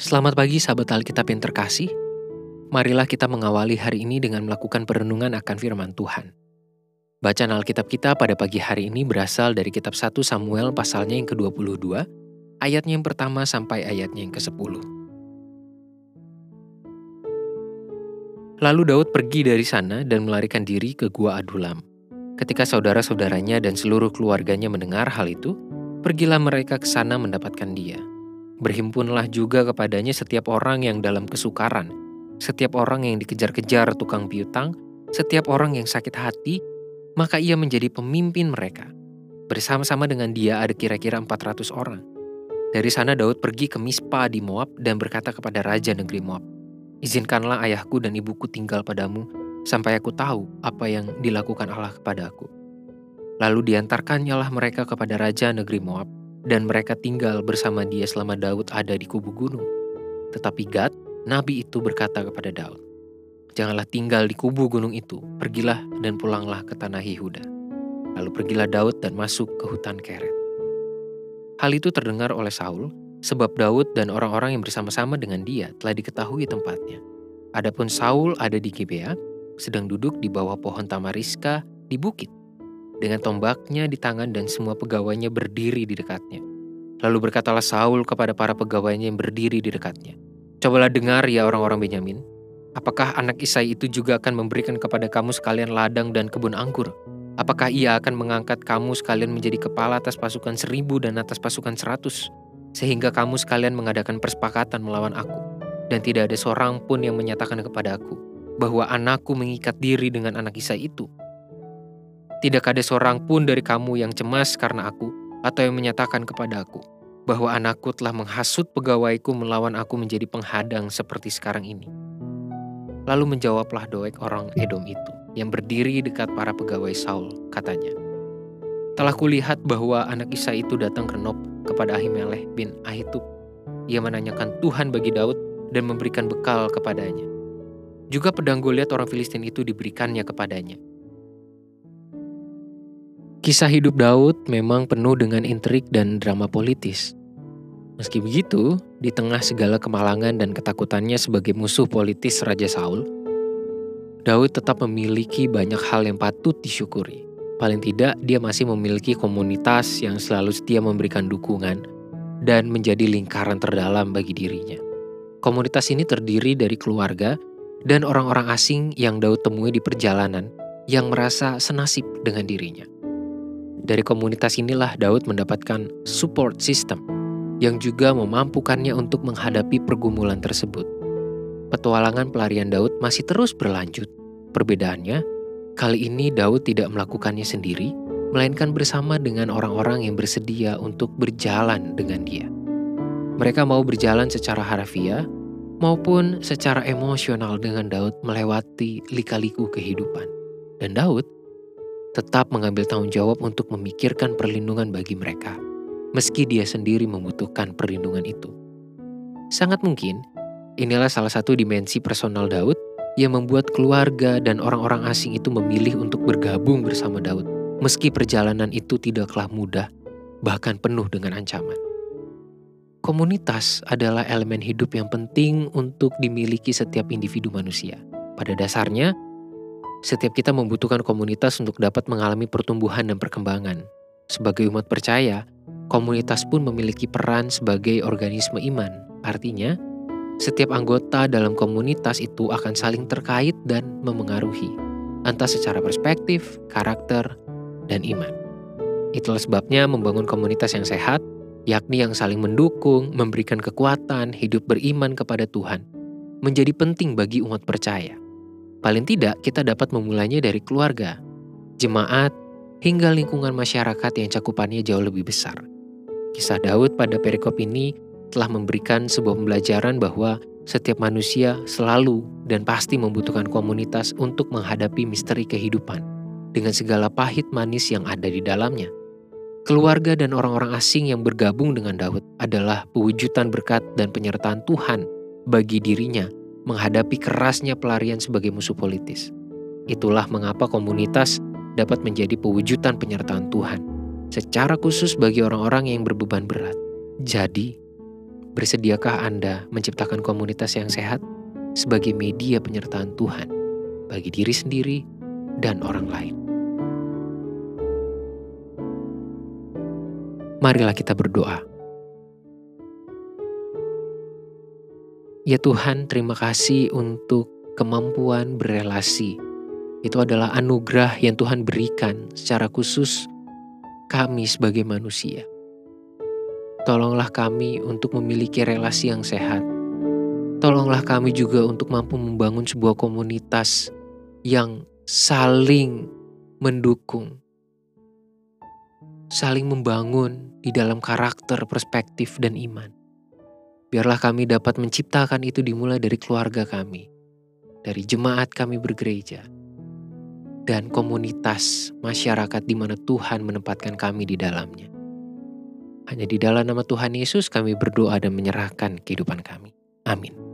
Selamat pagi sahabat Alkitab yang terkasih. Marilah kita mengawali hari ini dengan melakukan perenungan akan firman Tuhan. Bacaan Alkitab kita pada pagi hari ini berasal dari kitab 1 Samuel pasalnya yang ke-22, ayatnya yang pertama sampai ayatnya yang ke-10. Lalu Daud pergi dari sana dan melarikan diri ke Gua Adulam. Ketika saudara-saudaranya dan seluruh keluarganya mendengar hal itu, pergilah mereka ke sana mendapatkan dia. Berhimpunlah juga kepadanya setiap orang yang dalam kesukaran, setiap orang yang dikejar-kejar tukang piutang, setiap orang yang sakit hati, maka ia menjadi pemimpin mereka. Bersama-sama dengan dia ada kira-kira 400 orang. Dari sana Daud pergi ke Mispa di Moab dan berkata kepada Raja negeri Moab, Izinkanlah ayahku dan ibuku tinggal padamu, sampai aku tahu apa yang dilakukan Allah kepada aku. Lalu diantarkannyalah mereka kepada Raja negeri Moab, dan mereka tinggal bersama dia selama Daud ada di kubu gunung. Tetapi Gad, nabi itu berkata kepada Daud, Janganlah tinggal di kubu gunung itu, pergilah dan pulanglah ke tanah Yehuda. Lalu pergilah Daud dan masuk ke hutan Keret. Hal itu terdengar oleh Saul, sebab Daud dan orang-orang yang bersama-sama dengan dia telah diketahui tempatnya. Adapun Saul ada di Gibea, sedang duduk di bawah pohon tamariska di bukit dengan tombaknya di tangan dan semua pegawainya berdiri di dekatnya. Lalu berkatalah Saul kepada para pegawainya yang berdiri di dekatnya, Cobalah dengar ya orang-orang Benyamin, apakah anak Isai itu juga akan memberikan kepada kamu sekalian ladang dan kebun anggur? Apakah ia akan mengangkat kamu sekalian menjadi kepala atas pasukan seribu dan atas pasukan seratus? Sehingga kamu sekalian mengadakan persepakatan melawan aku. Dan tidak ada seorang pun yang menyatakan kepada aku bahwa anakku mengikat diri dengan anak Isai itu tidak ada seorang pun dari kamu yang cemas karena aku atau yang menyatakan kepada aku bahwa anakku telah menghasut pegawaiku melawan aku menjadi penghadang seperti sekarang ini. Lalu menjawablah Doeg orang Edom itu yang berdiri dekat para pegawai Saul, katanya, Telah kulihat bahwa anak Isa itu datang ke Nob kepada Ahimelech bin Ahitub. Ia menanyakan Tuhan bagi Daud dan memberikan bekal kepadanya. Juga pedang Goliat orang Filistin itu diberikannya kepadanya. Kisah hidup Daud memang penuh dengan intrik dan drama politis. Meski begitu, di tengah segala kemalangan dan ketakutannya sebagai musuh politis Raja Saul, Daud tetap memiliki banyak hal yang patut disyukuri. Paling tidak, dia masih memiliki komunitas yang selalu setia memberikan dukungan dan menjadi lingkaran terdalam bagi dirinya. Komunitas ini terdiri dari keluarga dan orang-orang asing yang Daud temui di perjalanan yang merasa senasib dengan dirinya. Dari komunitas inilah Daud mendapatkan support system yang juga memampukannya untuk menghadapi pergumulan tersebut. Petualangan pelarian Daud masih terus berlanjut. Perbedaannya, kali ini Daud tidak melakukannya sendiri, melainkan bersama dengan orang-orang yang bersedia untuk berjalan dengan dia. Mereka mau berjalan secara harfiah maupun secara emosional dengan Daud melewati lika-liku kehidupan. Dan Daud tetap mengambil tanggung jawab untuk memikirkan perlindungan bagi mereka, meski dia sendiri membutuhkan perlindungan itu. Sangat mungkin, inilah salah satu dimensi personal Daud yang membuat keluarga dan orang-orang asing itu memilih untuk bergabung bersama Daud, meski perjalanan itu tidaklah mudah, bahkan penuh dengan ancaman. Komunitas adalah elemen hidup yang penting untuk dimiliki setiap individu manusia. Pada dasarnya, setiap kita membutuhkan komunitas untuk dapat mengalami pertumbuhan dan perkembangan. Sebagai umat percaya, komunitas pun memiliki peran sebagai organisme iman. Artinya, setiap anggota dalam komunitas itu akan saling terkait dan memengaruhi, entah secara perspektif, karakter, dan iman. Itulah sebabnya membangun komunitas yang sehat, yakni yang saling mendukung, memberikan kekuatan, hidup beriman kepada Tuhan, menjadi penting bagi umat percaya. Paling tidak, kita dapat memulainya dari keluarga, jemaat, hingga lingkungan masyarakat yang cakupannya jauh lebih besar. Kisah Daud pada perikop ini telah memberikan sebuah pembelajaran bahwa setiap manusia selalu dan pasti membutuhkan komunitas untuk menghadapi misteri kehidupan dengan segala pahit manis yang ada di dalamnya. Keluarga dan orang-orang asing yang bergabung dengan Daud adalah pewujudan berkat dan penyertaan Tuhan bagi dirinya menghadapi kerasnya pelarian sebagai musuh politis. Itulah mengapa komunitas dapat menjadi pewujudan penyertaan Tuhan, secara khusus bagi orang-orang yang berbeban berat. Jadi, Bersediakah Anda menciptakan komunitas yang sehat sebagai media penyertaan Tuhan bagi diri sendiri dan orang lain? Marilah kita berdoa. Ya Tuhan, terima kasih untuk kemampuan berelasi. Itu adalah anugerah yang Tuhan berikan secara khusus kami sebagai manusia. Tolonglah kami untuk memiliki relasi yang sehat. Tolonglah kami juga untuk mampu membangun sebuah komunitas yang saling mendukung, saling membangun di dalam karakter, perspektif, dan iman. Biarlah kami dapat menciptakan itu dimulai dari keluarga kami, dari jemaat kami bergereja, dan komunitas masyarakat di mana Tuhan menempatkan kami di dalamnya. Hanya di dalam nama Tuhan Yesus kami berdoa dan menyerahkan kehidupan kami. Amin.